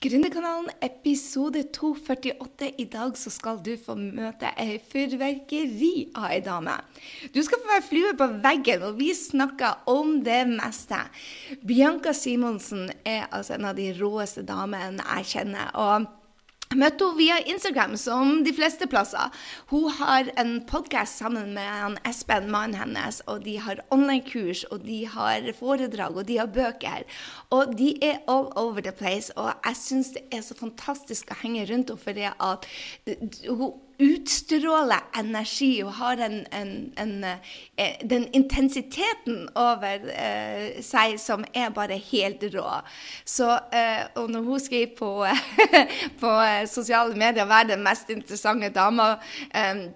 Gründerkanalen episode 248. I dag så skal du få møte ei fyrverkeri av ei dame. Du skal få være flue på veggen, og vi snakker om det meste. Bianca Simonsen er altså en av de råeste damene jeg kjenner. og møtte henne via Instagram, som de fleste plasser. Hun har en podkast sammen med han Espen, mannen hennes, og de har online-kurs, og de har foredrag, og de har bøker. Og de er all over the place, og jeg syns det er så fantastisk å henge rundt henne, fordi at hun utstråler energi og har en, en, en, eh, den intensiteten over eh, seg som er bare helt rå. Så, eh, og når hun skriver på, på sosiale medier 'være den mest interessante dama' eh,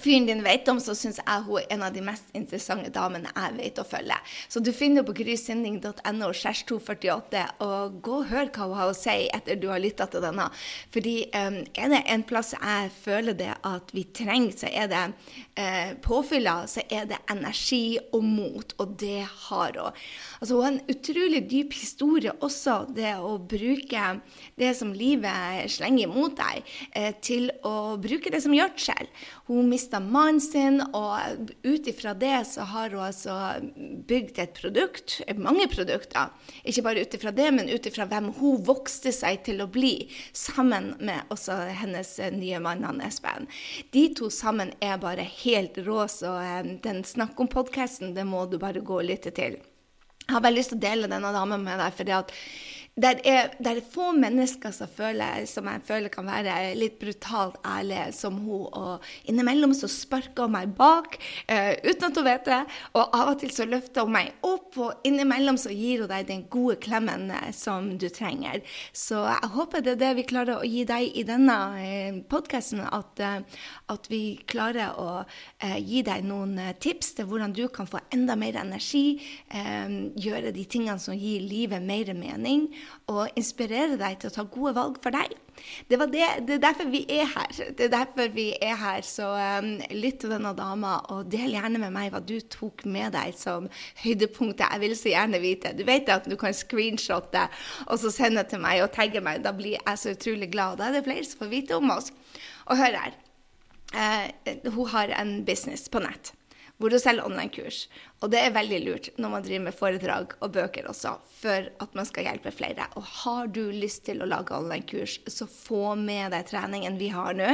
fyren din vet om, så syns jeg hun er en av de mest interessante damene jeg vet å følge. Så du finner henne på grysynding.no 248, og gå og hør hva hun har å si etter du har lytta til denne. Fordi um, er det en plass jeg føler det at vi trenger, så er det uh, påfylla, så er det energi og mot, og det har hun. Altså, hun har en utrolig dyp historie også, det å bruke det som livet slenger mot deg, uh, til å bruke det som gjødsel. Hun mista mannen sin, og ut ifra det så har hun altså bygd et produkt, mange produkter. Ikke bare ut ifra det, men ut ifra hvem hun vokste seg til å bli, sammen med også hennes nye mann, Espen. De to sammen er bare helt rå, så eh, den Snakk om podkasten, det må du bare gå og lytte til. Jeg har bare lyst til å dele denne damen med deg, fordi at det er, der er, få mennesker som, føler, som, jeg føler kan være litt brutalt ærlige som hun. Og innimellom så sparker hun meg bak uh, uten at hun vet det. Og av og til så løfter hun meg opp, og innimellom så gir hun deg den gode klemmen uh, som du trenger. Så jeg håper det er det vi klarer å gi deg i denne uh, eh, podkasten. At, uh, at, vi klarer å gi deg noen tips til hvordan du kan få enda mer energi. gjøre de tingene som gir livet mer mening og inspirere deg til å ta gode valg for deg. Det, det, det er derfor vi er her. Det er derfor vi er her. Så um, lytt til denne dama, og del gjerne med meg hva du tok med deg som høydepunktet. Jeg vil så gjerne vite. Du vet at du kan screenshotte og så sende til meg og tagge meg. Da blir jeg så utrolig glad. Da er det flere som får vite om oss. Og hør her. Uh, hun har en business på nett hvor hun selger online-kurs. Og det er veldig lurt når man driver med foredrag og bøker også, for at man skal hjelpe flere. Og har du lyst til å lage online-kurs, så få med deg treningen vi har nå.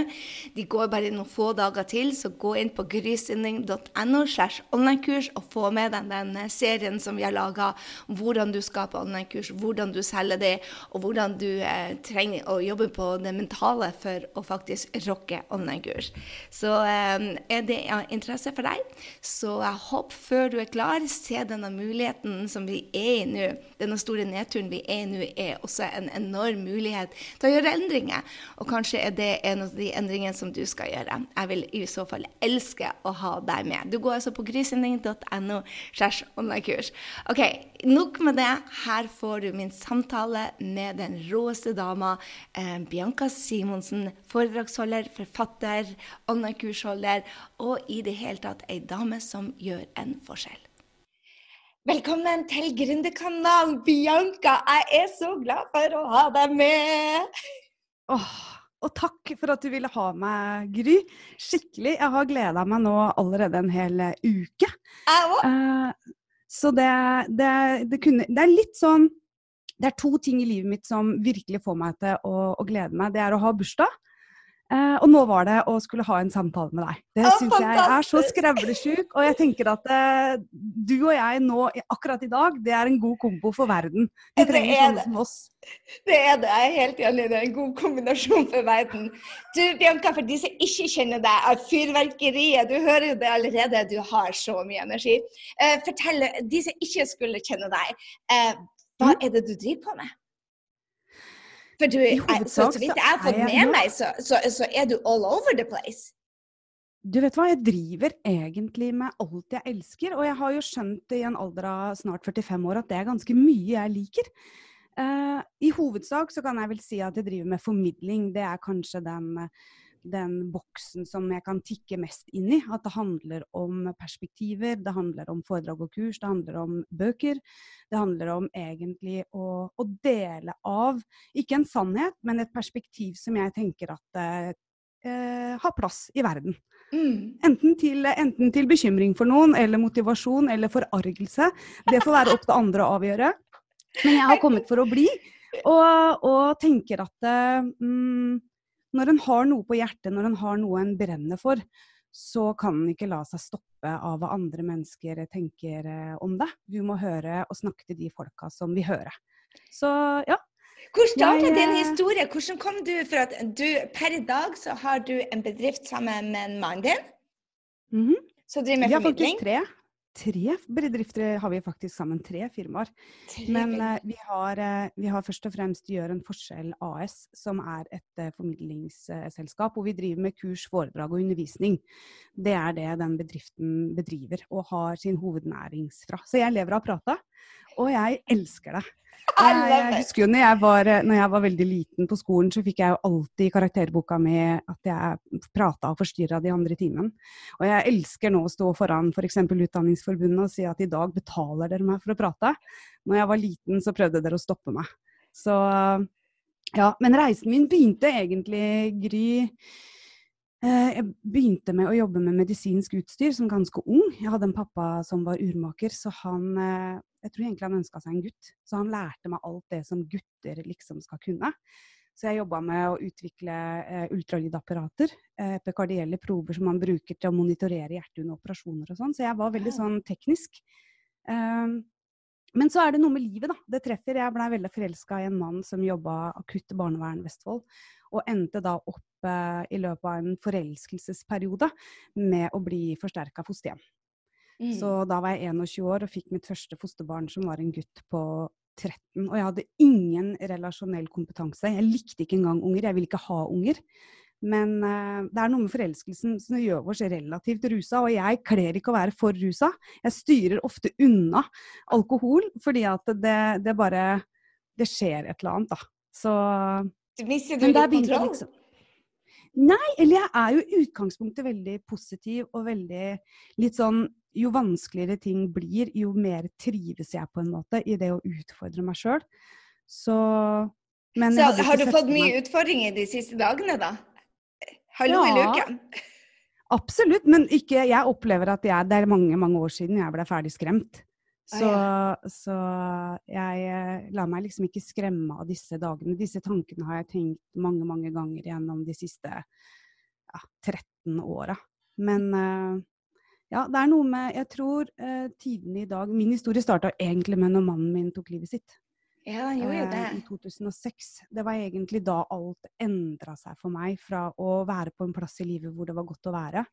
De går bare noen få dager til, så gå inn på grysynding.no slash online-kurs og få med deg den serien som vi har laga, hvordan du skaper online-kurs, hvordan du selger det, og hvordan du eh, trenger å jobbe på det mentale for å faktisk rocke online-kurs. Så eh, er det av interesse for deg, så jeg håper før du er klar, se denne muligheten som vi er i nå. Denne store nedturen vi er i nå, er også en enorm mulighet til å gjøre endringer. Og kanskje er det en av de endringene som du skal gjøre. Jeg vil i så fall elske å ha deg med. Du går altså på online-kurs. OK, nok med det. Her får du min samtale med den råeste dama, eh, Bianca Simonsen. Foredragsholder, forfatter, online-kursholder og i det hele tatt ei dame som gjør en forskjell. Velkommen til Gründerkanalen, Bianca. Jeg er så glad for å ha deg med. Åh, og takk for at du ville ha meg, Gry. Skikkelig. Jeg har gleda meg nå allerede en hel uke. Jeg òg. Så det, det, det, kunne, det er litt sånn Det er to ting i livet mitt som virkelig får meg til å, å glede meg. Det er å ha bursdag Eh, og nå var det å skulle ha en samtale med deg. Det syns jeg er så skrevlesjuk. Og jeg tenker at eh, du og jeg nå akkurat i dag, det er en god kombo for verden. Vi trenger sånne som oss. Det er det. Jeg er helt enig. Det er en god kombinasjon for verden. Du, Bianca, for de som ikke kjenner deg av fyrverkeriet, du hører jo det allerede, du har så mye energi. Eh, fortell de som ikke skulle kjenne deg, eh, hva mm. er det du driver på med? For du, jeg, så, så vidt jeg har fått med meg, så, så, så, er du all over the place. Du vet hva, jeg driver egentlig med alt jeg elsker. Og jeg har jo skjønt i en alder av snart 45 år at det er ganske mye jeg liker. Uh, I hovedsak så kan jeg vel si at jeg driver med formidling. Det er kanskje den den boksen som jeg kan tikke mest inn i. At det handler om perspektiver, det handler om foredrag og kurs, det handler om bøker. Det handler om egentlig å, å dele av, ikke en sannhet, men et perspektiv som jeg tenker at eh, har plass i verden. Mm. Enten til, enten til bekymring for noen, eller motivasjon, eller forargelse. Det får være opp til andre å avgjøre. Men jeg har kommet for å bli, og, og tenker at mm, når en har noe på hjertet, når en har noe en brenner for, så kan en ikke la seg stoppe av hva andre mennesker tenker eh, om det. Du må høre og snakke til de folka som vil høre. Så ja. Hvor starta din eh, historie? Hvordan kom du for at du Per i dag så har du en bedrift sammen med mannen din? Mm -hmm. Så driver med Vi har faktisk tre. Tre bedrifter har vi faktisk sammen. Tre firmaer. Men eh, vi, har, eh, vi har først og fremst Gjør en forskjell AS, som er et eh, formidlingsselskap hvor vi driver med kurs, foredrag og undervisning. Det er det den bedriften bedriver og har sin hovednærings fra. Så jeg lever av å prate, og jeg elsker det. Jeg, jeg husker jo når jeg, var, når jeg var veldig liten på skolen, så fikk jeg jo alltid i karakterboka mi at jeg prata og forstyrra de andre i timen. Og jeg elsker nå å stå foran f.eks. For Utdanningsforbundet og si at i dag betaler dere meg for å prate. Når jeg var liten, så prøvde dere å stoppe meg. Så ja. Men reisen min begynte egentlig, Gry eh, Jeg begynte med å jobbe med medisinsk utstyr som ganske ung. Jeg hadde en pappa som var urmaker, så han eh, Jeg tror egentlig han ønska seg en gutt. Så han lærte meg alt det som gutter liksom skal kunne. Så jeg jobba med å utvikle eh, ultralydapparater, eh, epikardielle prover som man bruker til å monitorere hjertet under operasjoner og sånn. Så jeg var veldig sånn teknisk. Um, men så er det noe med livet, da. Det treffer. Jeg blei veldig forelska i en mann som jobba akutt barnevern Vestfold. Og endte da opp eh, i løpet av en forelskelsesperiode med å bli forsterka fosterhjem. Mm. Så da var jeg 21 år og fikk mitt første fosterbarn, som var en gutt på 13. Og jeg hadde ingen relasjonell kompetanse. Jeg likte ikke engang unger. Jeg ville ikke ha unger. Men uh, det er noe med forelskelsen som gjør oss relativt rusa, og jeg kler ikke å være for rusa. Jeg styrer ofte unna alkohol, fordi at det, det bare Det skjer et eller annet, da. Så Mister du litt kontroll? liksom. Nei, eller jeg er jo i utgangspunktet veldig positiv og veldig litt sånn Jo vanskeligere ting blir, jo mer trives jeg på en måte i det å utfordre meg sjøl. Så men Så har du fått mye utfordringer de siste dagene, da? Hallo i Ja. luken. Absolutt, men ikke, jeg opplever at jeg, det er mange mange år siden jeg ble ferdig skremt. Så, så jeg eh, lar meg liksom ikke skremme av disse dagene. Disse tankene har jeg tenkt mange, mange ganger gjennom de siste ja, 13 åra. Men eh, ja, det er noe med Jeg tror uh, tidene i dag Min historie starta egentlig med når mannen min tok livet sitt. Ja, han gjorde jo det. I 2006. Det var egentlig da alt endra seg for meg. Fra å være på en plass i livet hvor det var godt å være,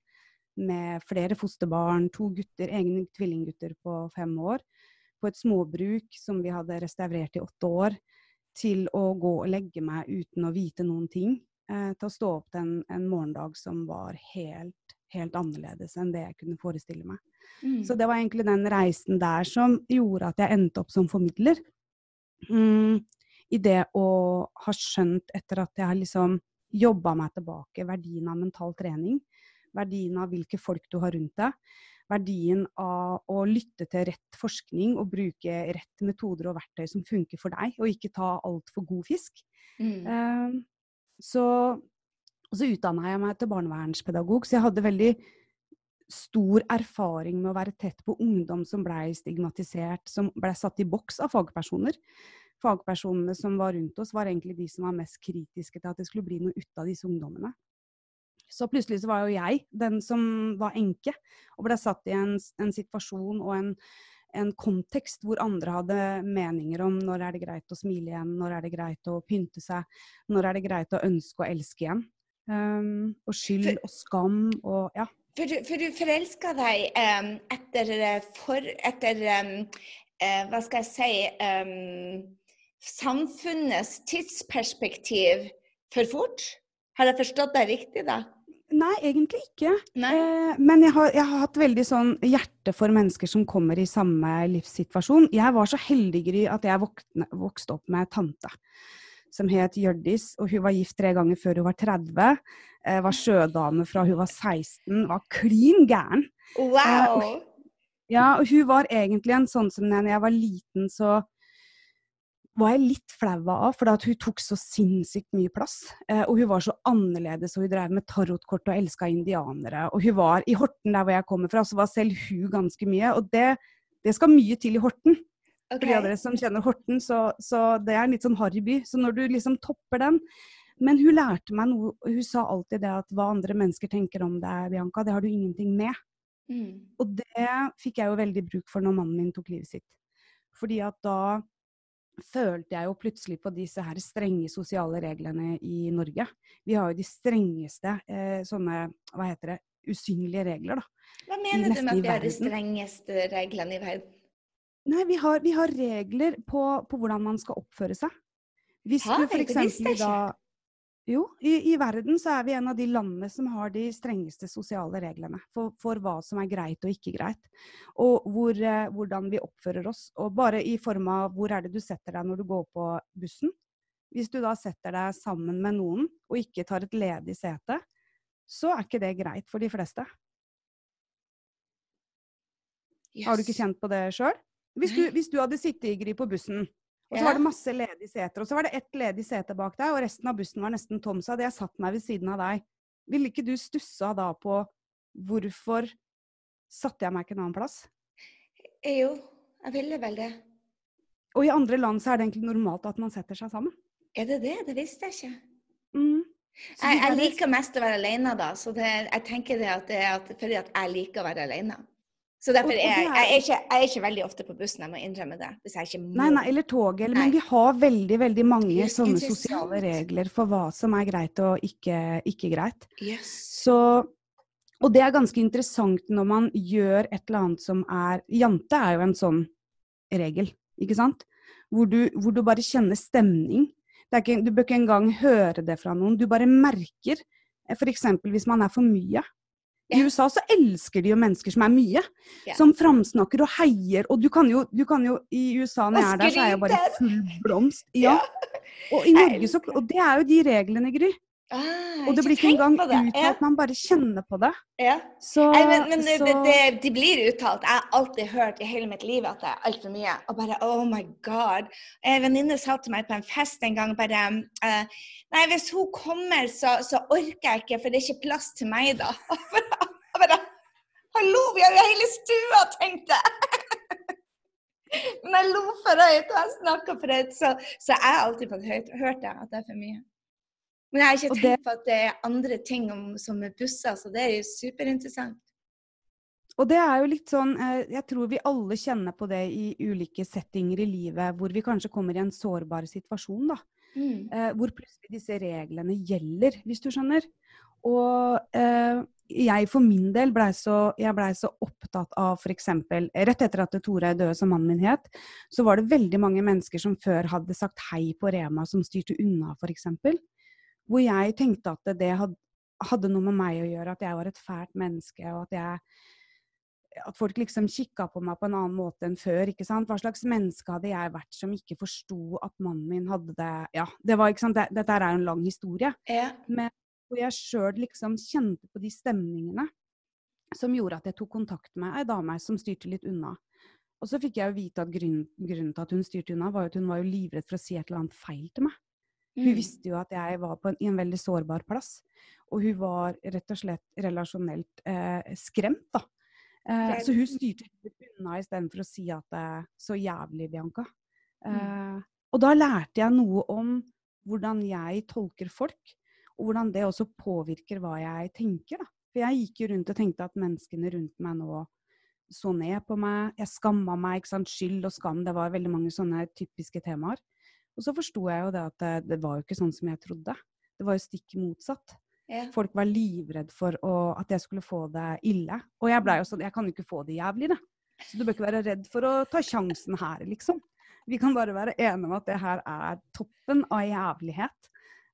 med flere fosterbarn, to gutter, egne tvillinggutter på fem år, på et småbruk som vi hadde restaurert i åtte år, til å gå og legge meg uten å vite noen ting. Eh, til å stå opp til en, en morgendag som var helt, helt annerledes enn det jeg kunne forestille meg. Mm. Så det var egentlig den reisen der som gjorde at jeg endte opp som formidler. Mm, I det å ha skjønt etter at jeg har liksom jobba meg tilbake verdien av mental trening, verdien av hvilke folk du har rundt deg, verdien av å lytte til rett forskning og bruke rett metoder og verktøy som funker for deg, og ikke ta altfor god fisk. Mm. Eh, så, så utdanna jeg meg til barnevernspedagog, så jeg hadde veldig stor erfaring med å være tett på ungdom som blei stigmatisert, som blei satt i boks av fagpersoner. Fagpersonene som var rundt oss, var egentlig de som var mest kritiske til at det skulle bli noe ut av disse ungdommene. Så plutselig så var jo jeg den som var enke, og ble satt i en, en situasjon og en, en kontekst hvor andre hadde meninger om når er det greit å smile igjen, når er det greit å pynte seg, når er det greit å ønske å elske igjen. Um, og skyld og skam og ja. For, du- for du forelska deg um, etter, eh, for, etter um, uh, Hva skal jeg si Samfunnets tidsperspektiv for fort? Har jeg forstått deg riktig, da? Nei, egentlig ikke. Nei? Eh, men jeg har, jeg har hatt veldig sånn hjerte for mennesker som kommer i samme livssituasjon. Jeg var så heldig, Gry, at jeg våkne, vokste opp med tante. som het Hjørdis, og hun var gift tre ganger før hun var 30. Eh, var sjødame fra hun var 16. Var klin gæren. Wow! Eh, Ja, og hun var egentlig en sånn som da jeg var liten, så var jeg litt flau av, for at hun tok så sinnssykt mye plass. Eh, og hun var så annerledes, og hun drev med tarotkort og elska indianere. Og hun var i Horten, der hvor jeg kommer fra, så var selv hun ganske mye. Og det, det skal mye til i Horten. For de av dere som kjenner Horten, så, så det er en litt sånn harry by. Så når du liksom topper den Men hun lærte meg noe, hun sa alltid det at hva andre mennesker tenker om deg, Bianca, det har du ingenting med. Mm. Og det fikk jeg jo veldig bruk for når mannen min tok livet sitt. Fordi at da følte jeg jo plutselig på disse her strenge sosiale reglene i Norge. Vi har jo de strengeste eh, sånne, hva heter det, usynlige regler, da. Hva mener du med at vi har de strengeste reglene i verden? Nei, vi har, vi har regler på, på hvordan man skal oppføre seg. Hvis ha, du eksempel f.eks. da Jo, i, i verden så er vi en av de landene som har de strengeste sosiale reglene for, for hva som er greit og ikke greit. Og hvor, eh, hvordan vi oppfører oss. Og bare i form av hvor er det du setter deg når du går på bussen. Hvis du da setter deg sammen med noen og ikke tar et ledig sete, så er ikke det greit for de fleste. Har du ikke kjent på det sjøl? Hvis, hvis du hadde sittet i gri på bussen, og så var det masse ledige seter, og så var det ett ledig sete bak deg, og resten av bussen var nesten tom, så hadde jeg satt meg ved siden av deg. Ville ikke du stussa da på hvorfor satte jeg meg ikke en annen plass? Jo, jeg ville vel det. Og i andre land så er det egentlig normalt at man setter seg sammen. Er det det? Det visste jeg ikke. Mm. Jeg, jeg liker mest å være alene da, så det, jeg tenker det at det er at, fordi at jeg liker å være alene. Så derfor er jeg, jeg, er ikke, jeg er ikke veldig ofte på bussen, jeg må innrømme det. Nei, nei, eller toget. Men vi har veldig, veldig mange sånne sosiale regler for hva som er greit og ikke, ikke greit. Yes. Så, og det er ganske interessant når man gjør et eller annet som er Jante er jo en sånn regel, ikke sant? Hvor du, hvor du bare kjenner stemning. Det ikke, du bør ikke engang høre det fra noen. Du bare merker. F.eks. hvis man er for mye. I USA så elsker de jo mennesker som er mye. Yeah. Som framsnakker og heier. Og du kan jo, du kan jo I USA når jeg er der, så er jeg bare full blomst. Ja. Og i Norge så Og det er jo de reglene, Gry. Ah, Og det blir ikke engang uttalt, ja. man bare kjenner på det. Ja. Så, Nei, men, men det, så det, de blir uttalt. Jeg har alltid hørt i hele mitt liv at det er altfor mye. Og bare oh my god. En venninne sa til meg på en fest en gang bare eh, Nei, hvis hun kommer, så, så orker jeg ikke, for det er ikke plass til meg da. Og bare, Hallo, vi har jo hele stua, tenkte jeg. Men jeg lo for høyt, og jeg snakka for høyt, så, så jeg har alltid fått hørt, hørt det, at det er for mye. Men jeg har ikke tenkt på at det er andre ting om, som med busser, så det er jo superinteressant. Og det er jo litt sånn eh, Jeg tror vi alle kjenner på det i ulike settinger i livet hvor vi kanskje kommer i en sårbar situasjon, da. Mm. Eh, hvor plutselig disse reglene gjelder, hvis du skjønner. Og eh, jeg for min del blei så, ble så opptatt av f.eks. Rett etter at Tore døde, som mannen min het, så var det veldig mange mennesker som før hadde sagt hei på Rema, som styrte unna, f.eks. Hvor jeg tenkte at det had, hadde noe med meg å gjøre, at jeg var et fælt menneske, og at jeg at folk liksom kikka på meg på en annen måte enn før. ikke sant? Hva slags menneske hadde jeg vært som ikke forsto at mannen min hadde det Ja, det var ikke sant, det, dette er jo en lang historie. Ja. Men hvor jeg sjøl liksom kjente på de stemningene som gjorde at jeg tok kontakt med ei dame som styrte litt unna. Og så fikk jeg vite at grunnen, grunnen til at hun styrte unna, var at hun var jo livredd for å si et eller annet feil til meg. Hun Mm. visste jo at jeg var på en, i en veldig sårbar plass. Og hun var rett og slett relasjonelt eh, skremt, da. Eh, så hun styrte unna istedenfor å si at det er så jævlig, Bianca. Mm. Eh, og da lærte jeg noe om hvordan jeg tolker folk, og hvordan det også påvirker hva jeg tenker. Da. For jeg gikk jo rundt og tenkte at menneskene rundt meg nå så ned på meg. Jeg skamma meg. ikke sant? Skyld og skam, det var veldig mange sånne typiske temaer. Og så forsto jeg jo det at det, det var jo ikke sånn som jeg trodde. Det var jo stikk motsatt. Ja. Folk var livredd for å, at jeg skulle få det ille. Og jeg blei jo sånn Jeg kan jo ikke få det jævlig, da. Så du bør ikke være redd for å ta sjansen her, liksom. Vi kan bare være enige om at det her er toppen av jævlighet.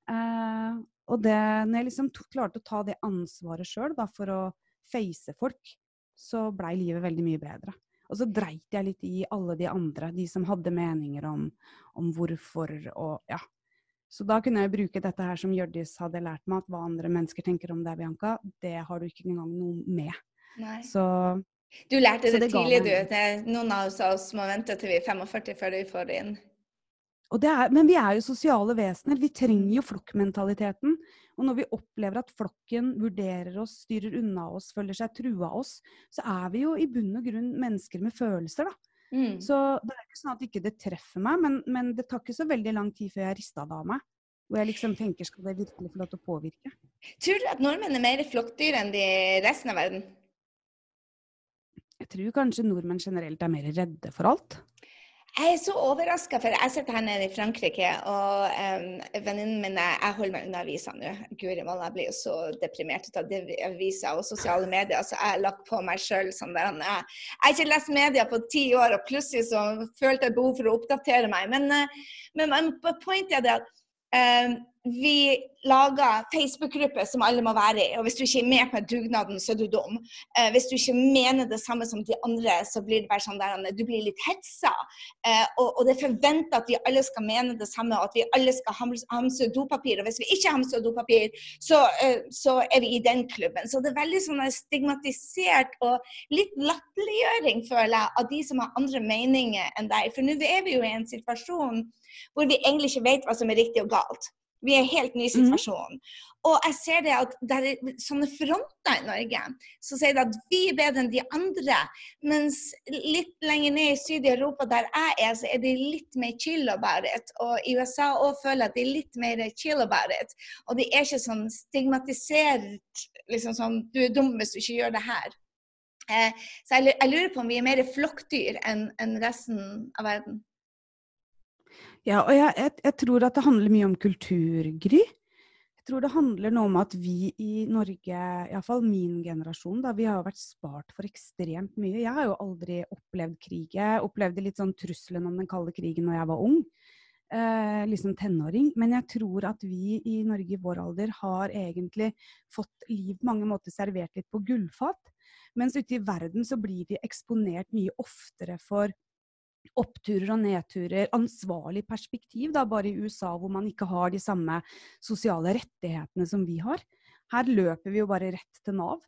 Eh, og det, når jeg liksom klarte å ta det ansvaret sjøl for å face folk, så blei livet veldig mye bedre. Og så dreit jeg litt i alle de andre, de som hadde meninger om, om hvorfor og ja. Så da kunne jeg bruke dette her som Hjørdis hadde lært meg, at hva andre mennesker tenker om deg, Bianca, det har du ikke engang noe med. Nei. Så Du lærte det, det tidlig, du. Noen av oss må vente til vi er 45 før vi får det inn. Er, men vi er jo sosiale vesener. Vi trenger jo flokkmentaliteten. Og når vi opplever at flokken vurderer oss, styrer unna oss, føler seg trua av oss, så er vi jo i bunn og grunn mennesker med følelser, da. Mm. Så det er ikke sånn at ikke det treffer meg, men, men det tar ikke så veldig lang tid før jeg rista det av meg. Hvor jeg liksom tenker skal det virkelig få lov til å påvirke? Tror du at nordmenn er mer flokkdyr enn de resten av verden? Jeg tror kanskje nordmenn generelt er mer redde for alt. Jeg er så overraska, for jeg sitter her nede i Frankrike, og um, venninnen min Jeg holder meg unna aviser nå. Guri malla, jeg blir jo så deprimert av det aviser og sosiale medier, så jeg har lagt på meg sjøl sånn der jeg, har ikke lest media på ti år, og plutselig så følte jeg behov for å oppdatere meg. Men, men, men pointet er det at um, vi lager Facebook-grupper som alle må være i. Og hvis du ikke er med på dugnaden, så er du dum. Eh, hvis du ikke mener det samme som de andre, så blir det bare sånn der du blir litt hetsa. Eh, og, og det er forventa at vi alle skal mene det samme, og at vi alle skal hamse dopapir. Og hvis vi ikke hamser dopapir, så, eh, så er vi i den klubben. Så det er veldig sånn stigmatisert og litt latterliggjøring, føler jeg, av de som har andre meninger enn deg. For nå er vi jo i en situasjon hvor vi egentlig ikke vet hva som er riktig og galt. Vi er i en helt ny situasjon. Og jeg ser det at det er sånne fronter i Norge. Så sier at vi er bedre enn de andre. Mens litt lenger ned i syd i Europa, der jeg er, så er de litt mer chill about it. Og i USA òg føler at de er litt mer chill about it. Og de er ikke sånn stigmatisert liksom sånn Du er dum hvis du ikke gjør det her. Eh, så jeg, jeg lurer på om vi er mer flokkdyr enn enn resten av verden. Ja, og jeg, jeg, jeg tror at det handler mye om kultur, Gry. Jeg tror det handler noe om at vi i Norge, iallfall min generasjon, da, vi har vært spart for ekstremt mye. Jeg har jo aldri opplevd krig. Jeg opplevde litt sånn trusselen om den kalde krigen når jeg var ung. Eh, liksom tenåring. Men jeg tror at vi i Norge i vår alder har egentlig fått liv på mange måter servert litt på gullfat. Mens ute i verden så blir vi eksponert mye oftere for oppturer og nedturer, ansvarlig perspektiv, da, bare i USA hvor man ikke har de samme sosiale rettighetene som vi har. Her løper vi jo bare rett til Nav.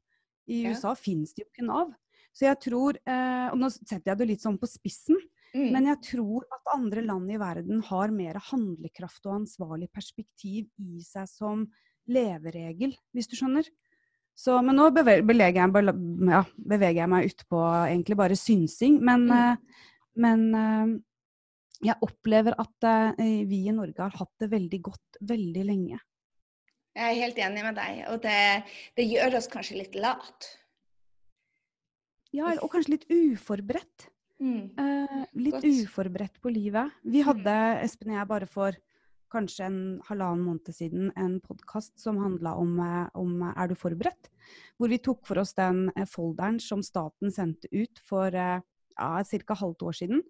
I Ja. USA finnes det jo ikke Nav. Så jeg tror, eh, og nå setter jeg det litt sånn på spissen, Mm. men jeg tror at andre land i verden har mer handlekraft og ansvarlig perspektiv i seg som leveregel, hvis du skjønner. Så, men nå beveger jeg, ja, beveger jeg meg ut på egentlig bare synsing. Men, Mm. eh, men eh, jeg opplever at eh, vi i Norge har hatt det veldig godt veldig lenge. Jeg er helt enig med deg, og det, det gjør oss kanskje litt lat. Ja, og kanskje litt uforberedt. Mm. Eh, litt Godt. uforberedt på livet. Vi hadde, Espen og jeg, bare for kanskje en halvannen måned siden en podkast som handla om, eh, om Er du forberedt? Hvor vi tok for oss den folderen som staten sendte ut for eh, ja, ca. halvt år siden.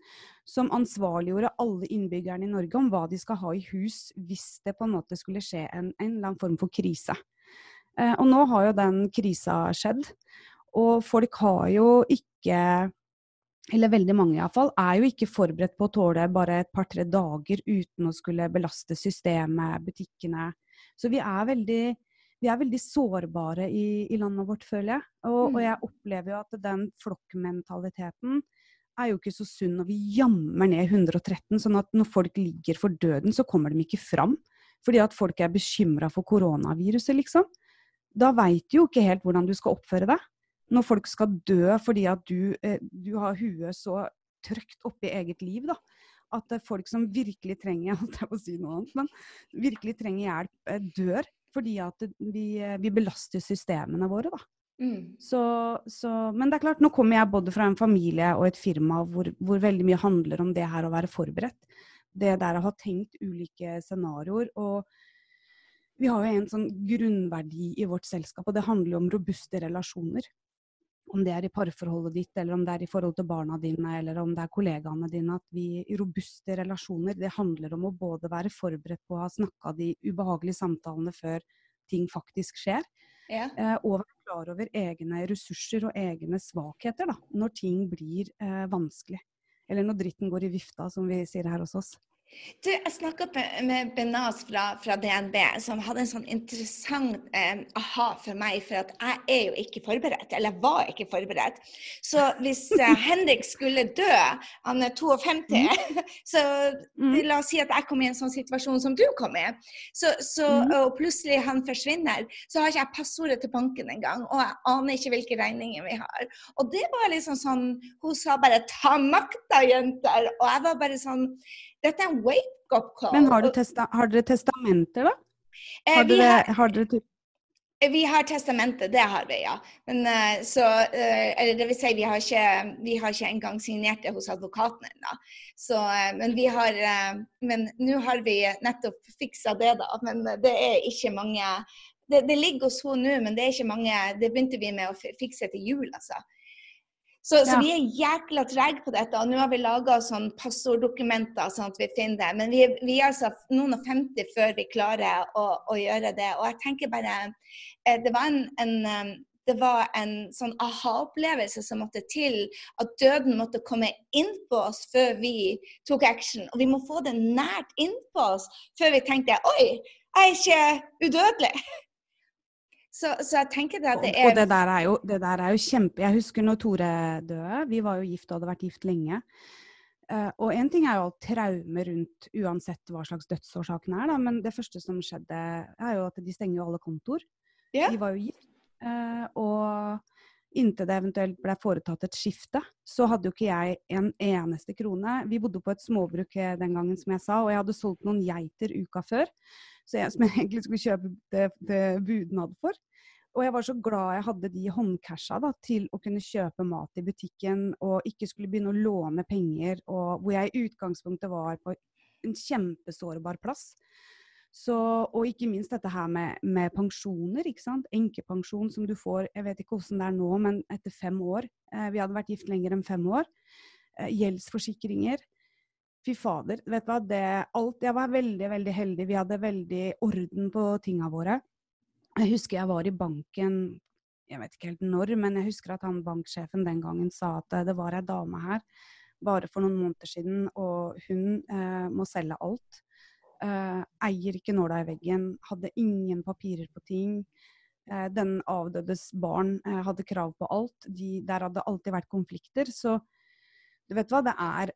Som ansvarliggjorde alle innbyggerne i Norge om hva de skal ha i hus hvis det på en måte skulle skje en, en eller annen form for krise. Eh, og nå har jo den krisa skjedd. Og folk har jo ikke eller veldig mange iallfall, er jo ikke forberedt på å tåle bare et par-tre dager uten å skulle belaste systemet, butikkene. Så vi er veldig, vi er veldig sårbare i, i landet vårt, føler jeg. Og, Mm. og jeg opplever jo at den flokkmentaliteten er jo ikke så sunn når vi jammer ned 113, sånn at når folk ligger for døden, så kommer de ikke fram. Fordi at folk er bekymra for koronaviruset, liksom. Da veit du jo ikke helt hvordan du skal oppføre deg når folk skal dø fordi at du, eh, du har huet så trygt oppi eget liv, da. At folk som virkelig trenger holdt jeg på å si noe annet, men virkelig trenger hjelp, eh, dør fordi at vi, eh, vi belaster systemene våre. da. Mm. Så, så, men det er klart, nå kommer jeg både fra en familie og et firma hvor, hvor veldig mye handler om det her å være forberedt. Det der å ha tenkt ulike scenarioer. Og vi har jo en sånn grunnverdi i vårt selskap, og det handler jo om robuste relasjoner. Om det er i parforholdet ditt, eller om det er i forhold til barna dine, eller om det er kollegaene dine. At vi i robuste relasjoner, det handler om å både være forberedt på å ha snakka de ubehagelige samtalene før ting faktisk skjer, Ja. eh, og klar over egne ressurser og egne svakheter da, når ting blir eh, vanskelig. Eller når dritten går i vifta, som vi sier her hos oss. Du, jeg snakka med Benaz fra, fra, DNB, som hadde en sånn interessant eh, aha for meg. For at jeg er jo ikke forberedt, eller var ikke forberedt. Så hvis eh, Henrik skulle dø, han er 52, mm. så mm. la oss si at jeg kom i en sånn situasjon som du kom i, så, så, mm. og plutselig han forsvinner, så har ikke jeg passordet til banken engang. Og jeg aner ikke hvilke regninger vi har. Og det var liksom sånn Hun sa bare 'ta makta, jenter'. Og jeg var bare sånn dette er en wake-up call. Men har, testa har, dere testamenter, da? Eh, har, dere, har, har dere eh, vi har testamentet, det har vi, ja. Men, uh, så, uh, eller det vil si, vi har ikke, vi har ikke engang signert det hos advokaten ennå. Uh, men vi har Men nå har vi nettopp fiksa det, da. Men det er ikke mange Det, det ligger hos henne nå, men det er ikke mange Det begynte vi med å fikse til jul, altså. Så, ja. så, vi er jækla trege på dette. Og nå har vi laga sånn passorddokumenter sånn at vi finner det. Men vi, vi er altså noen og 50 før vi klarer å, å, gjøre det. Og jeg tenker bare eh, Det var en, en eh, det var en sånn aha-opplevelse som måtte til. At døden måtte komme inn på oss før vi tok action. Og vi må få det nært innpå oss før vi tenkte Oi, jeg er ikke udødelig. Så, så, jeg tenker det at det er Og det der er jo, det der er jo kjempe Jeg husker når Tore døde. Vi var jo gift og hadde vært gift lenge. Uh, og én ting er jo alt traume rundt uansett hva slags dødsårsaken er, da, men det første som skjedde, er jo at de stenger jo alle kontor. Yeah. De var jo gift. Uh, og inntil det eventuelt ble foretatt et skifte, så hadde jo ikke jeg en eneste krone. Vi bodde på et småbruk eh, den gangen, som jeg sa, og jeg hadde solgt noen geiter uka før jeg, som jeg egentlig skulle kjøpe det, det budnad for. Og jeg var så glad jeg hadde de håndcasha da, til å kunne kjøpe mat i butikken og ikke skulle begynne å låne penger, og hvor jeg i utgangspunktet var på en kjempesårbar plass. Så, og ikke minst dette her med, med, pensjoner. ikke sant? Enkepensjon som du får jeg vet ikke hvordan det er nå, men etter fem år. Eh, vi hadde vært gift lenger enn fem år. Eh, gjeldsforsikringer. Fy fader. vet du hva, det, alt, Jeg var veldig veldig heldig. Vi hadde veldig orden på tinga våre. Jeg husker jeg var i banken jeg vet ikke helt når, men jeg husker at han banksjefen den gangen sa at det var ei dame her bare for noen måneder siden, og hun eh, må selge alt. Eh, eier ikke nåla i veggen, hadde ingen papirer på ting. Uh, den avdødes barn uh, hadde krav på alt. De, der hadde alltid vært konflikter. Så du vet hva, det er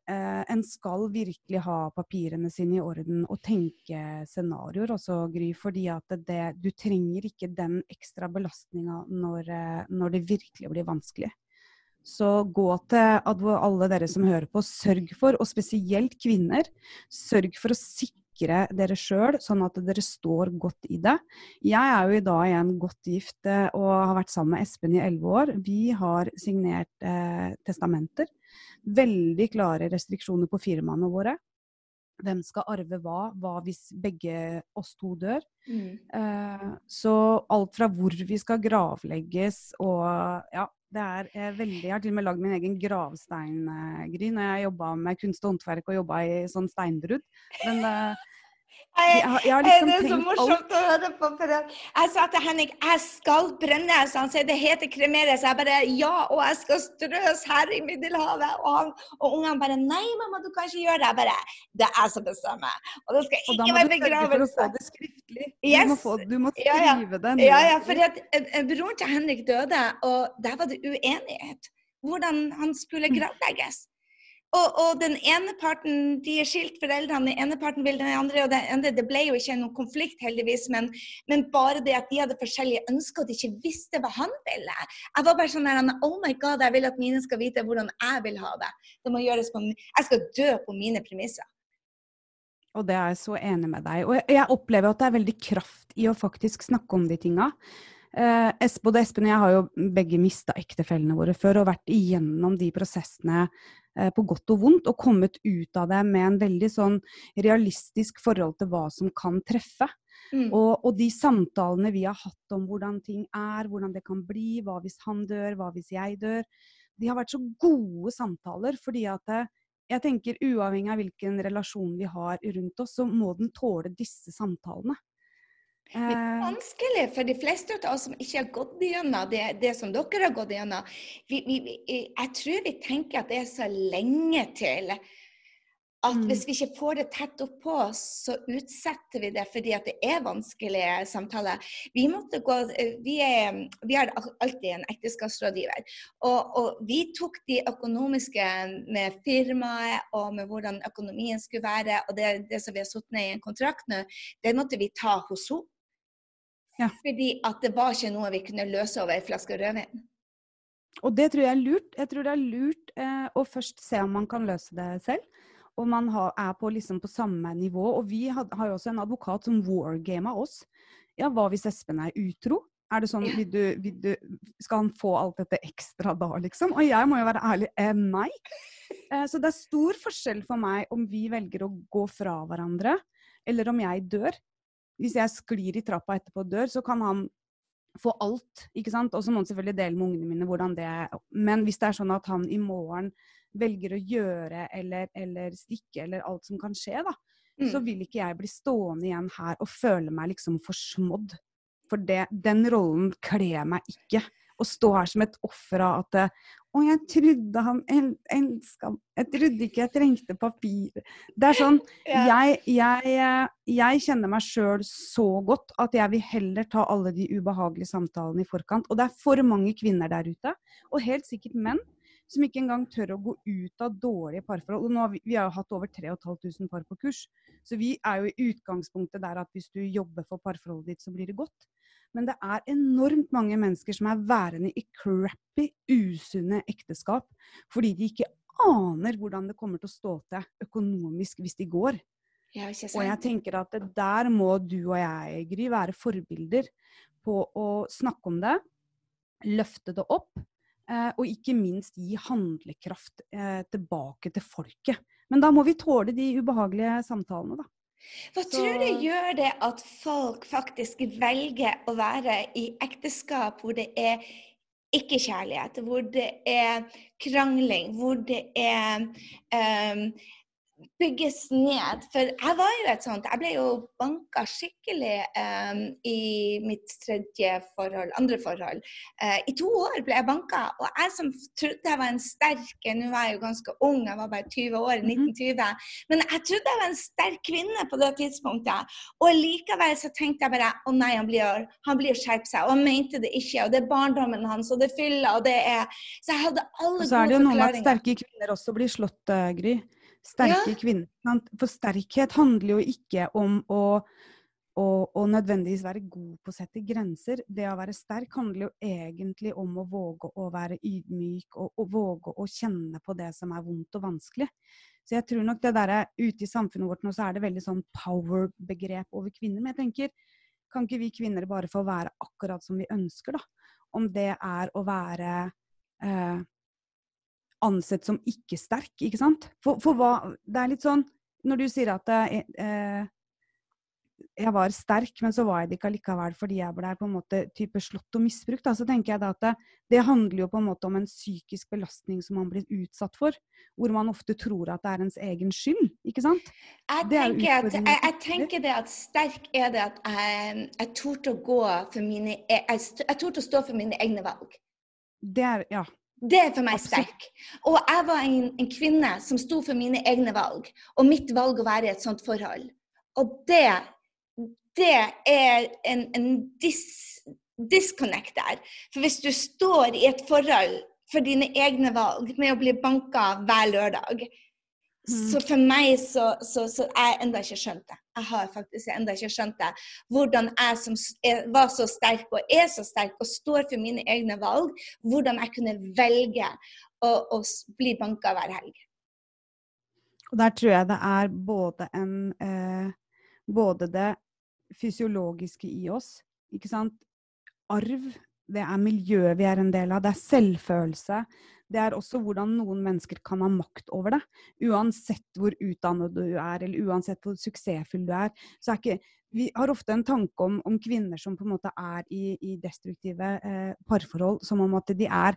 En skal virkelig ha papirene sine i orden og tenke scenarioer også, Gry. Fordi at det, du trenger ikke den ekstra belastninga når, når, det virkelig blir vanskelig. Så gå til alle dere som hører på, sørg for, og spesielt kvinner, sørg for å sikre dere sjøl, sånn at dere står godt i det. Jeg er jo i dag igjen godt gift eh, og har vært sammen med Espen i elleve år. Vi har signert eh, testamenter veldig klare restriksjoner på firmaene våre. Hvem skal arve hva? Hva hvis begge oss to dør? Mm. Eh, så alt fra hvor vi skal gravlegges og ja, det er eh, veldig Jeg har til og med lagd min egen gravsteingry når jeg jobba med kunst og håndverk og jobba i sånn steinbrudd. Men uh, jeg, jeg liksom det er så morsomt å høre på. For jeg sa til Henrik jeg skal brenne. Så han sier det heter kremere. Så jeg bare ja, og jeg skal strøs her i Middelhavet. Og, han, og ungene bare nei, mamma, du kan ikke gjøre det. Jeg bare det er jeg som bestemmer. Og det skal ikke være begravelse. Og da må du sørge for å få det skriftlig. Yes. Du, må få, du må skrive ja, ja. det. Ja, ja, for at, uh, broren til Henrik døde, og der var det uenighet. Hvordan han skulle mm. gravlegges. Og, og, den ene parten de er skilt foreldrene, den ene parten vil den andre. og Det, det ble jo ikke noen konflikt, heldigvis, men, men, bare det at de hadde forskjellige ønsker, og de ikke visste hva han ville. Jeg var bare sånn der, Oh my God, jeg vil at mine skal vite hvordan jeg vil ha det. Det må gjøres på, Jeg skal dø på mine premisser. Og det er jeg så enig med deg. Og jeg opplever at det er veldig kraft i å faktisk snakke om de tinga. Eh, både Espen og jeg har jo begge mista ektefellene våre før og vært igjennom de prosessene på godt og vondt, og kommet ut av det med en veldig sånn realistisk forhold til hva som kan treffe. Mm. Og, og, de samtalene vi har hatt om hvordan ting er, hvordan det kan bli, hva hvis han dør, hva hvis jeg dør, de har vært så gode samtaler. fordi at eh, jeg tenker uavhengig av hvilken relasjon vi har rundt oss, så må den tåle disse samtalene. Det er eh. vanskelig for de fleste av oss som ikke har gått gjennom det, det som dere har gått gjennom. Jeg tror vi tenker at det er så lenge til At Mm. hvis vi ikke får det tett oppå så utsetter vi det fordi at det er vanskelige samtaler. Vi, måtte gå, eh, vi, er, vi har alltid en ekteskapsrådgiver. Og, og vi tok de økonomiske med firmaet og med hvordan økonomien skulle være, og det, det som vi har satt ned i en kontrakt nå, det måtte vi ta hos henne. Ja. Fordi at det var ikke noe vi kunne løse over ei flaske rødvin. Og det tror jeg er lurt. Jeg tror det er lurt eh, å først se om man kan løse det selv. Og man har, er på, liksom, på samme nivå. Og vi had, har jo også en advokat som wargama oss. Ja, hva hvis Espen er utro? Er det sånn, vil du, vil du, Skal han få alt dette ekstra da, liksom? Og jeg må jo være ærlig eh, nei. Eh, så det er stor forskjell for meg om vi velger å gå fra hverandre, eller om jeg dør. Hvis jeg sklir i trappa etterpå og dør, så kan han få alt, ikke sant. Og så må han selvfølgelig dele med ungene mine hvordan det er. Men hvis det er sånn at han i morgen velger å gjøre eller, eller stikke eller alt som kan skje, da, Mm. så vil ikke jeg bli stående igjen her og føle meg liksom forsmådd. For det, den rollen kler meg ikke. Å stå her som et offer av at det, Å, jeg trodde han el elska Jeg trodde ikke jeg trengte papir. Det er sånn jeg, jeg, eh, jeg kjenner meg sjøl så godt at jeg vil heller ta alle de ubehagelige samtalene i forkant. Og det er for mange kvinner der ute, og helt sikkert menn, som ikke engang tør å gå ut av dårlige parforhold. Og nå har vi, vi har jo hatt over 3500 par på kurs, så vi er jo i utgangspunktet der at hvis du jobber for parforholdet ditt, så blir det godt. Men det er enormt mange mennesker som er værende i crappy, usunne ekteskap fordi de ikke aner hvordan det kommer til å stå til økonomisk hvis de går. Ja, Og jeg tenker at der må du og jeg, Gry, være forbilder på å snakke om det, løfte det opp, eh, og ikke minst gi handlekraft eh, tilbake til folket. Men da må vi tåle de ubehagelige samtalene, da. Hva Så- tror du gjør det at folk faktisk velger å være i ekteskap hvor det er ikke kjærlighet, hvor det er krangling, hvor det er ehm, bygges ned. For jeg var jo et sånt. Jeg ble jo banka skikkelig um, i mitt tredje forhold, andre forhold. Uh, I to år ble jeg banka. Og jeg som trodde jeg var en sterk Nå var jeg jo ganske ung, jeg var bare 20 år, Mhm. 1920. Men jeg trodde jeg var en sterk kvinne på det tidspunktet. Og likevel så tenkte jeg bare å nei, han blir, han blir skjerpe seg. Og han mente det ikke. Og det er barndommen hans, og det er fylla, og det er Så jeg hadde alle gode forklaringer. Og så er det jo noe med at sterke kvinner også blir slått, uh, Gry. Sterke kvinner. sant? For sterkhet handler jo ikke om å, å, å nødvendigvis være god på å sette grenser. Det å være sterk handler jo egentlig om å våge å være ydmyk og, og våge å kjenne på det som er vondt og vanskelig. Så jeg tror nok det derre ute i samfunnet vårt nå, så er det veldig sånn power-begrep over kvinner. Men jeg tenker, kan ikke vi kvinner bare få være akkurat som vi ønsker, da? Om det er å være eh, ansett som ikke sterk, ikke sant? For, for hva Det er litt sånn Når du sier at eh, eh, jeg var sterk, men så var jeg det ikke allikevel fordi jeg ble på en måte type slått og misbrukt, da, så tenker jeg da at det, det handler jo på en måte om en psykisk belastning som man blir utsatt for, hvor man ofte tror at det er ens egen skyld, ikke sant? Jeg er tenker, at, jeg, jeg tenker det at sterk er det at jeg, jeg torde å gå for mine e- Jeg, jeg torde å stå for mine egne valg. Det er, ja. Det er for meg sterk. Og jeg var en, en kvinne som sto for mine egne valg, og mitt valg å være i et sånt forhold. Og det, det er en, en dis, disconnect der. For hvis du står i et forhold for dine egne valg med å bli banka hver lørdag. Så for meg så, så, så jeg enda ikke skjønt det. Jeg har faktisk enda ikke skjønt det. Hvordan jeg som er, var så sterk og er så sterk og står for mine egne valg, hvordan jeg kunne velge å, å bli banka hver helg. Og der tror jeg det er både en eh, Både det fysiologiske i oss, ikke sant. Arv, det er miljøet vi er en del av, det er selvfølelse. Det er også hvordan noen mennesker kan ha makt over det. Uansett hvor utdannet du er, eller uansett hvor suksessfull du er. så er ikke Vi har ofte en tanke om, om kvinner som på en måte er i, i destruktive eh, parforhold, som om at de er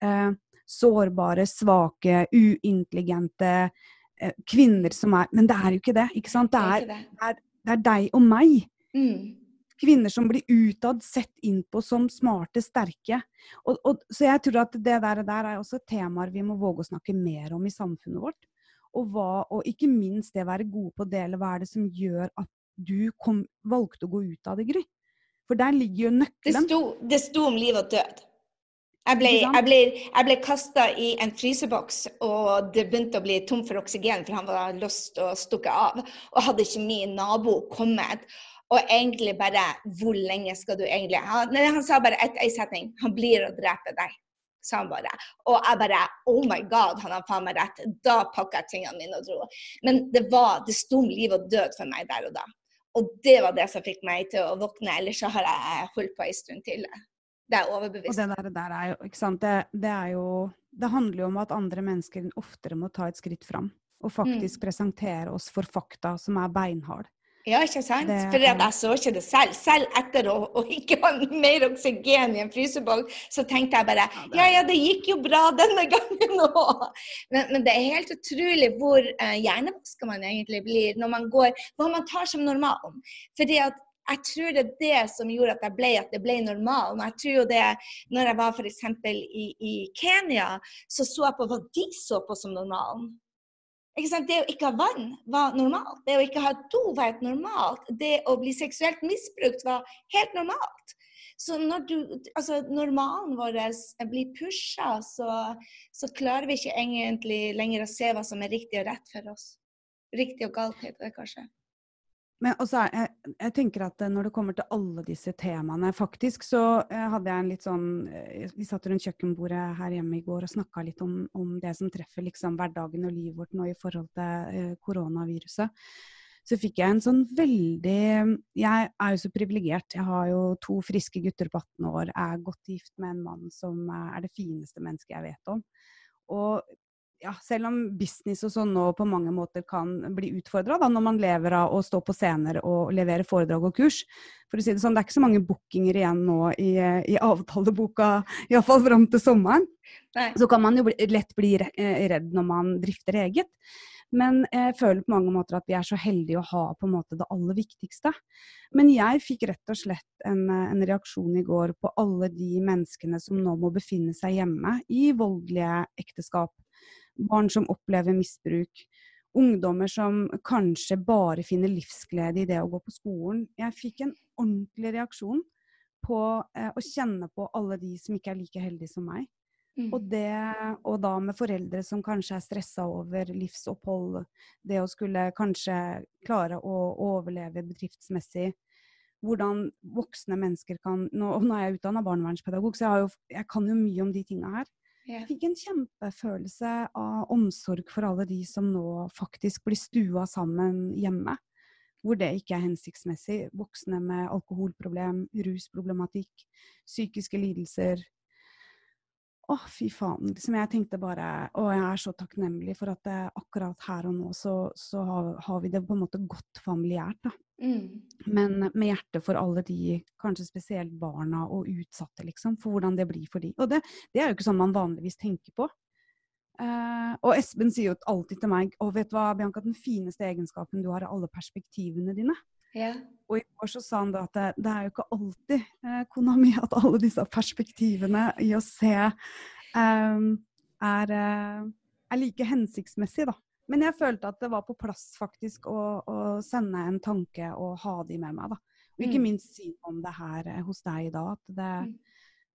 eh, sårbare, svake, uintelligente eh, kvinner som er Men det er jo ikke det. ikke sant? Det Er er, det? det er deg og meg. Mm. Kvinner som blir utad sett inn på som smarte, sterke. Og, og, så jeg tror at det der, der er også temaer vi må våge å snakke mer om i samfunnet vårt. Og, hva, og ikke minst det å være gode på å dele. Hva er det som gjør at du kom, valgte å gå ut av det, Gry? For der ligger jo nøkkelen. Det sto, det sto om liv og død. Jeg ble, jeg ble, jeg ble kasta i en fryseboks, og det begynte å bli tom for oksygen, for han var låst og stukket av. Og hadde ikke min nabo kommet. Og egentlig bare Hvor lenge skal du egentlig Han, han sa bare ett ei setning. Han blir å drepe deg sa han bare. Og jeg bare Oh my God, han har faen meg rett. Da pakka jeg tingene mine og dro. Men det var, det sto om liv og død for meg der og da. Og det var det som fikk meg til å våkne. Ellers så har jeg holdt på en stund til. Det er overbevist. Og det der, der er jo, ikke sant. Det, det, er jo Det handler jo om at andre mennesker oftere må ta et skritt fram. Og faktisk mm. presentere oss for fakta som er beinhard. Ja, ikke sant? Det, For jeg så ikke det selv. Selv etter å, å ikke ha mer oksygen i en fryseboks, så tenkte jeg bare ja, ja, det gikk jo bra denne gangen òg. Men, men, det er helt utrolig hvor uh, hjernevaska man egentlig blir når man går Hva man tar som normalen. Fordi at jeg tror det er det som gjorde at jeg ble at det ble normalen. Jeg tror jo det, når jeg var f.eks. I, i Kenya, så så jeg på hva de så på som normalen. Det å ikke ha vann var normalt. Det å ikke ha do var helt normalt. Det å bli seksuelt misbrukt var helt normalt. Så når du, altså normalen vår blir pusha, så, så, klarer vi ikke egentlig lenger å se hva som er riktig og rett for oss. Riktig og galt heter det kanskje. Men også jeg, jeg, tenker at eh, når det kommer til alle disse temaene Faktisk så eh, hadde jeg en litt sånn eh, Vi satt rundt kjøkkenbordet her hjemme i går og snakka litt om, om, det som treffer liksom hverdagen og livet vårt nå i forhold til koronaviruset. Så fikk jeg en sånn veldig Jeg er jo så privilegert. Jeg har jo to friske gutter på 18 år, er godt gift med en mann som er det fineste mennesket jeg vet om. Og ja, selv om business og sånn nå på mange måter kan bli utfordra når man lever av å stå på scener og levere foredrag og kurs. For å si Det sånn, det er ikke så mange bookinger igjen nå i, i avtaleboka, iallfall fram til sommeren. Nei. Så kan man jo bli, lett bli eh, redd når man drifter eget. Men jeg føler på mange måter at vi er så heldige å ha på en måte det aller viktigste. Men jeg fikk rett og slett en, en reaksjon i går på alle de menneskene som nå må befinne seg hjemme i voldelige ekteskap barn som opplever misbruk, ungdommer som kanskje bare finner livsglede i det å gå på skolen. Jeg fikk en ordentlig reaksjon på eh, å kjenne på alle de som ikke er like heldige som meg. Mm. Og, det, og da med foreldre som kanskje er stressa over livsopphold, det å skulle kanskje klare å overleve bedriftsmessig. Hvordan voksne mennesker kan Nå, nå er jeg utdanna barnevernspedagog, så jeg, jo, jeg, kan jo mye om de tinga her. Jeg fikk en kjempefølelse av omsorg for alle de som nå faktisk blir stua sammen hjemme. Hvor det ikke er hensiktsmessig. Voksne med alkoholproblem, rusproblematikk, psykiske lidelser. Å, fy faen. Liksom jeg tenkte bare Og jeg er så takknemlig for at det, akkurat her og nå så, så har, har, vi det på en måte godt familiært, da. Mm. Men med hjerte for alle de, kanskje spesielt barna og utsatte, liksom. For hvordan det blir for de. Og det, det er jo ikke sånn man vanligvis tenker på. Uh, og Espen sier jo alltid til meg og vet du hva, Bianca, den fineste egenskapen du har, er alle perspektivene dine. Yeah. Og i går så sa han da at det, det er jo ikke alltid, uh, kona mi, at alle disse perspektivene i å se um, er, uh, er like hensiktsmessig, da. Men jeg følte at det var på plass faktisk å, å sende en tanke og ha de med meg. da. Og ikke mm. minst si om det her eh, hos deg i dag. At det, mm.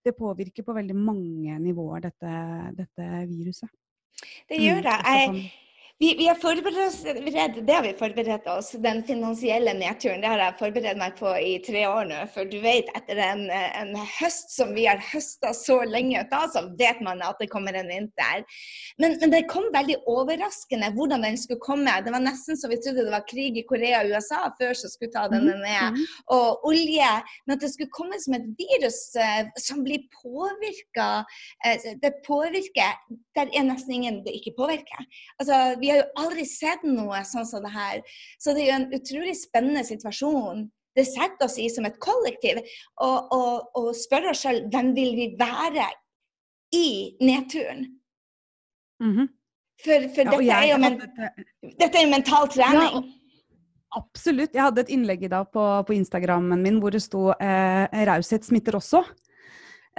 det, påvirker på veldig mange nivåer, dette, dette viruset. Det gjør det. Mm, jeg, vi, vi, har forberedt det har vi forberedt oss. Den finansielle nedturen det har jeg forberedt meg på i tre år nå. For du vet, etter en, en høst som vi har høsta så lenge av, så vet man at det kommer en vinter. Men, men, det kom veldig overraskende hvordan den skulle komme. Det var nesten så vi trodde det var krig i Korea og USA før som skulle ta denne mhm, ned. Mhm. Og olje. Men at det skulle komme som et virus uh, som blir påvirka uh, Det påvirker der er nesten ingen det ikke påvirker. Altså, vi vi har jo aldri sett noe sånn som det her. Så det er jo en utrolig spennende situasjon. Det setter oss i som et kollektiv. Og, og, og spørre oss selv hvem vil vi være i nedturen? Mm -hmm. For, for ja, dette, er jo men, dette er jo mental trening. Ja, absolutt. Jeg hadde et innlegg i dag på, på Instagrammen min hvor det sto eh, 'raushet smitter også'.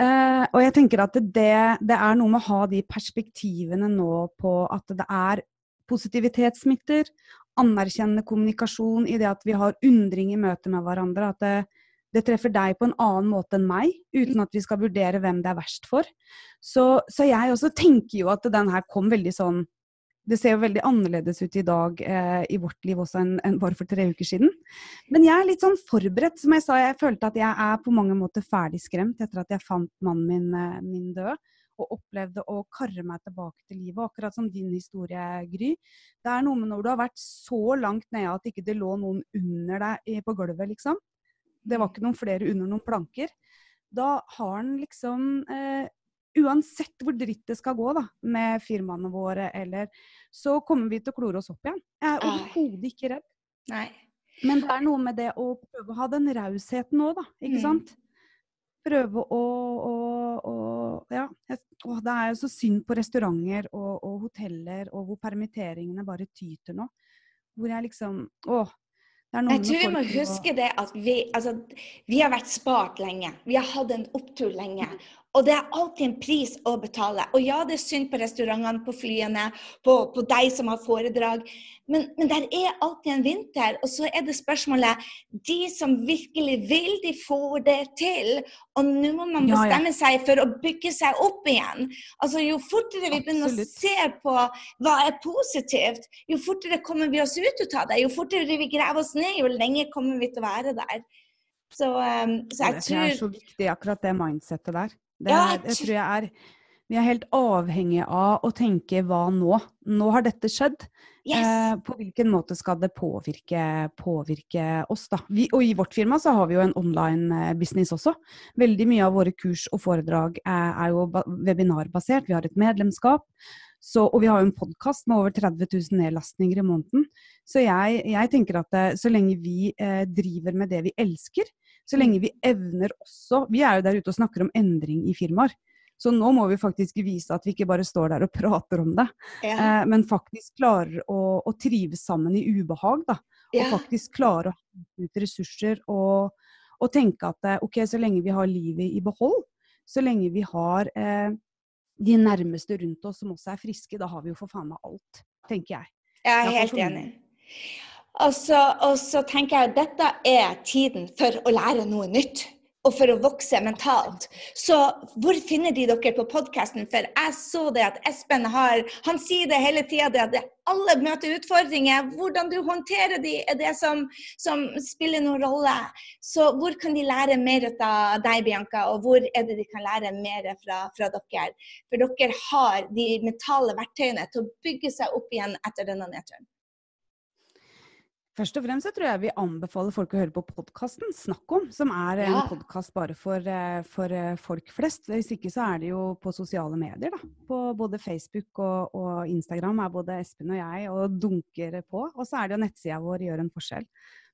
Eh, og jeg tenker at det, det, er noe med å ha de perspektivene nå på at det er positivitet smitter. Anerkjennende kommunikasjon i det at vi har undring i møte med hverandre. At det, det, treffer deg på en annen måte enn meg, uten at vi skal vurdere hvem det er verst for. Så, så jeg også tenker jo at den her kom veldig sånn det ser jo veldig annerledes ut i dag eh, i vårt liv også enn, en bare for tre uker siden. Men jeg er litt sånn forberedt. Som jeg sa, jeg følte at jeg er på mange måter ferdig skremt etter at jeg fant mannen min, eh, min død. Og opplevde å karre meg tilbake til livet, akkurat som din historie, Gry. Det er noe med når du har vært så langt nede at ikke det lå noen under deg på gulvet, liksom. Det var ikke noen flere under noen planker. Da har en liksom eh, uansett hvor dritt det skal gå da, med firmaene våre, eller så kommer vi til å klore oss opp igjen. Jeg er overhodet ikke redd. Nei. Men det er noe med det å prøve å ha den rausheten òg, da. Ikke mm. sant? Prøve å, å, å Ja. Å, det er jo så synd på restauranter og, og hoteller og hvor permitteringene bare tyter nå. Hvor jeg liksom Å, jeg tror vi må huske det at vi, altså, vi har vært spart lenge. Vi har hatt en opptur lenge. Og det er alltid en pris å betale. Og ja, det er synd på restaurantene, på flyene, på, på deg som har foredrag. Men, men der er alltid en vinter. Og så er det spørsmålet De som virkelig vil, de får det til. Og nå må man bestemme seg for å bygge seg opp igjen. Altså Jo fortere vi begynner Absolutt. å se på hva er positivt, jo fortere kommer vi oss ut av det. Jo fortere vi graver oss ned, jo lenger kommer vi til å være der. Så, um, så jeg tror Det er så viktig, akkurat det mindsettet der. Det, ja, jeg tror jeg er Vi er helt avhengige av å tenke hva nå? Nå har dette skjedd. Yes. Eh, på hvilken måte skal det påvirke, påvirke oss, da? Vi, og i vårt firma så har vi jo en online eh, business også. Veldig mye av våre kurs og foredrag er, er jo webinarbasert. Vi har et medlemskap. Så, og vi har jo en podkast med over 30 000 nedlastninger i måneden. Så jeg, jeg tenker at eh, så lenge vi eh, driver med det vi elsker, så lenge vi evner også Vi er jo der ute og snakker om endring i firmaer. Så nå må vi faktisk vise at vi ikke bare står der og prater om det, ja. eh, men faktisk klarer å, å, trives sammen i ubehag. Da. Ja. Og faktisk klarer å ha ut ressurser og, og, tenke at eh, ok, så lenge vi har livet i behold, så lenge vi har eh, de nærmeste rundt oss som også er friske, da har vi jo for faen meg alt, tenker jeg. Jeg er helt enig. Og så, og så, tenker jeg at dette er tiden for å lære noe nytt. Og for å vokse mentalt. Så hvor finner de dere på podkasten? For jeg så det at Espen har Han sier det hele tida, at alle møter utfordringer. Hvordan du håndterer de, er det som, som, spiller noen rolle. Så hvor kan de lære mer av deg, Bianca? Og hvor er det de kan lære mer fra, fra dere? For dere har de mentale verktøyene til å bygge seg opp igjen etter denne nedturen. Først og fremst så tror jeg vi anbefaler folk å høre på podkasten Snakk om, som er en ja. podkast bare for, eh, for, eh, folk flest. Hvis ikke så er det jo på sosiale medier, da. På både Facebook og, og Instagram er både Espen og jeg og dunker på. Og så er det jo nettsida vår Gjør en forskjell.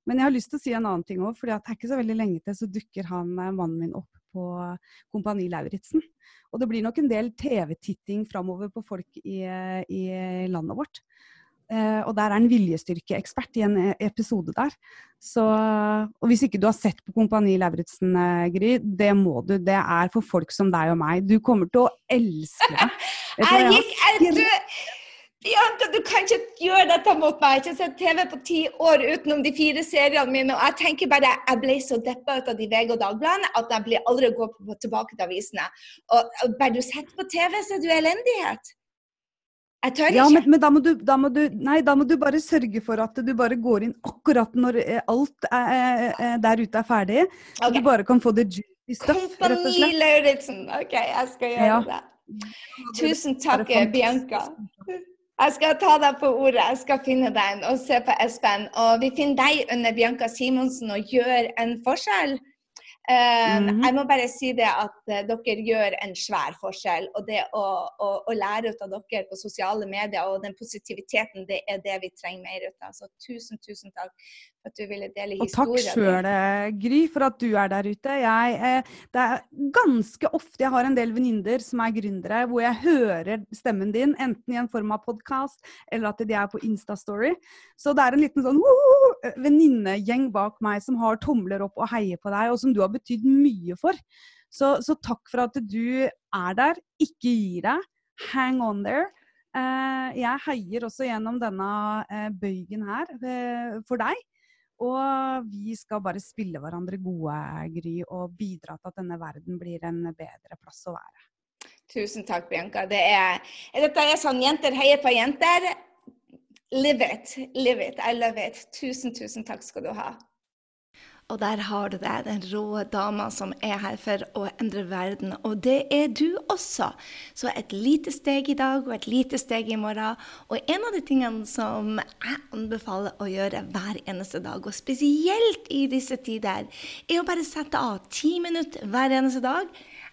Men jeg har lyst til å si en annen ting òg, for det er ikke så veldig lenge til så dukker han eh, mannen min opp på Kompani Lauritzen. Og det blir nok en del TV-titting framover på folk i, i landet vårt. Uh, og der er en viljestyrkeekspert i en eh, episode der. Så, og hvis ikke du har sett på Kompani Lauritzen, uh, Gry, det må du. Det er for folk som deg og meg. Du kommer til å elske det. jeg gikk du, Bianca, du kan ikke gjøre dette mot meg. Jeg har ikke sett TV på ti år utenom de fire seriene mine. Og jeg tenker bare, jeg ble så deppa ut av de VG og Dagbladene at jeg blir aldri å gå tilbake til avisene. Og bare du sitter på TV, så er du elendighet. Jeg tør ikke. Ja, men, men da, må du, da, må du, nei, da, må du, bare sørge for at du bare går inn akkurat når eh, alt er, er, der ute er ferdig. Så okay. du bare kan få det juicy stuff, Kompani Lauritzen. OK, jeg skal gjøre ja. det. Tusen takk, Bianca. Jeg skal ta deg på ordet. Jeg skal finne deg og se på Espen. Og vi finner deg under Bianca Simonsen og gjør en forskjell. Um, mm -hmm. Jeg må bare si det at uh, dere gjør en svær forskjell. Og det å, å, å, lære ut av dere på sosiale medier og den positiviteten, det er det vi trenger mer ut av. Så tusen, tusen takk for at du ville dele historien. Og takk sjøl, eh, Gry, for at du er der ute. Jeg, eh, det er ganske ofte jeg har en del venninner som er gründere, hvor jeg hører stemmen din, enten i en form av podkast eller at de er på Instastory. Så det er en liten sånn venninnegjeng bak meg som har tomler opp og heier på deg, og som du har betydd mye for. Så, så takk for at du er der, ikke gir deg. Hang on there. Eh, jeg heier også gjennom denne eh, bøygen her eh, for deg. Og vi skal bare spille hverandre gode, Gry, og bidra til at denne verden blir en bedre plass å være. Tusen takk, Bianca. Det er, dette er sånn jenter heier på jenter. Live it. Live it. I love it. Tusen, tusen takk skal du ha. Og der har du det, den rå dama som er her for å endre verden. Og det er du også. Så et lite steg i dag og et lite steg i morgen. Og en av de tingene som jeg anbefaler å gjøre hver eneste dag, og spesielt i disse tider, er å bare sette av ti minutter hver eneste dag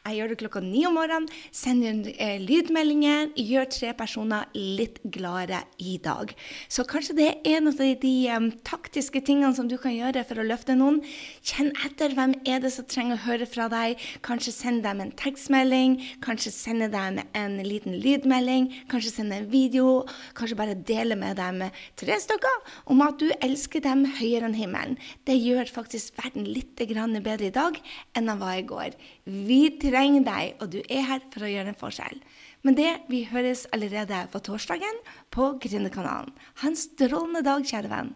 jeg gjør det klokka ni om morgenen, sender eh, lydmeldinger, gjør tre personer litt gladere i dag. Så kanskje det er en av de, de um, taktiske tingene som du kan gjøre for å løfte noen. Kjenn etter hvem er det som trenger å høre fra deg. Kanskje send dem en tekstmelding, kanskje sende dem en liten lydmelding, kanskje sende en video. Kanskje bare dele med dem tre stykker om at du elsker dem høyere enn himmelen. Det gjør faktisk verden litt bedre i dag enn den var i går. Vi trenger deg, og du er her for å gjøre en forskjell. Men det, vi høres allerede på torsdagen på Gründerkanalen. Ha en strålende dag, kjære venn.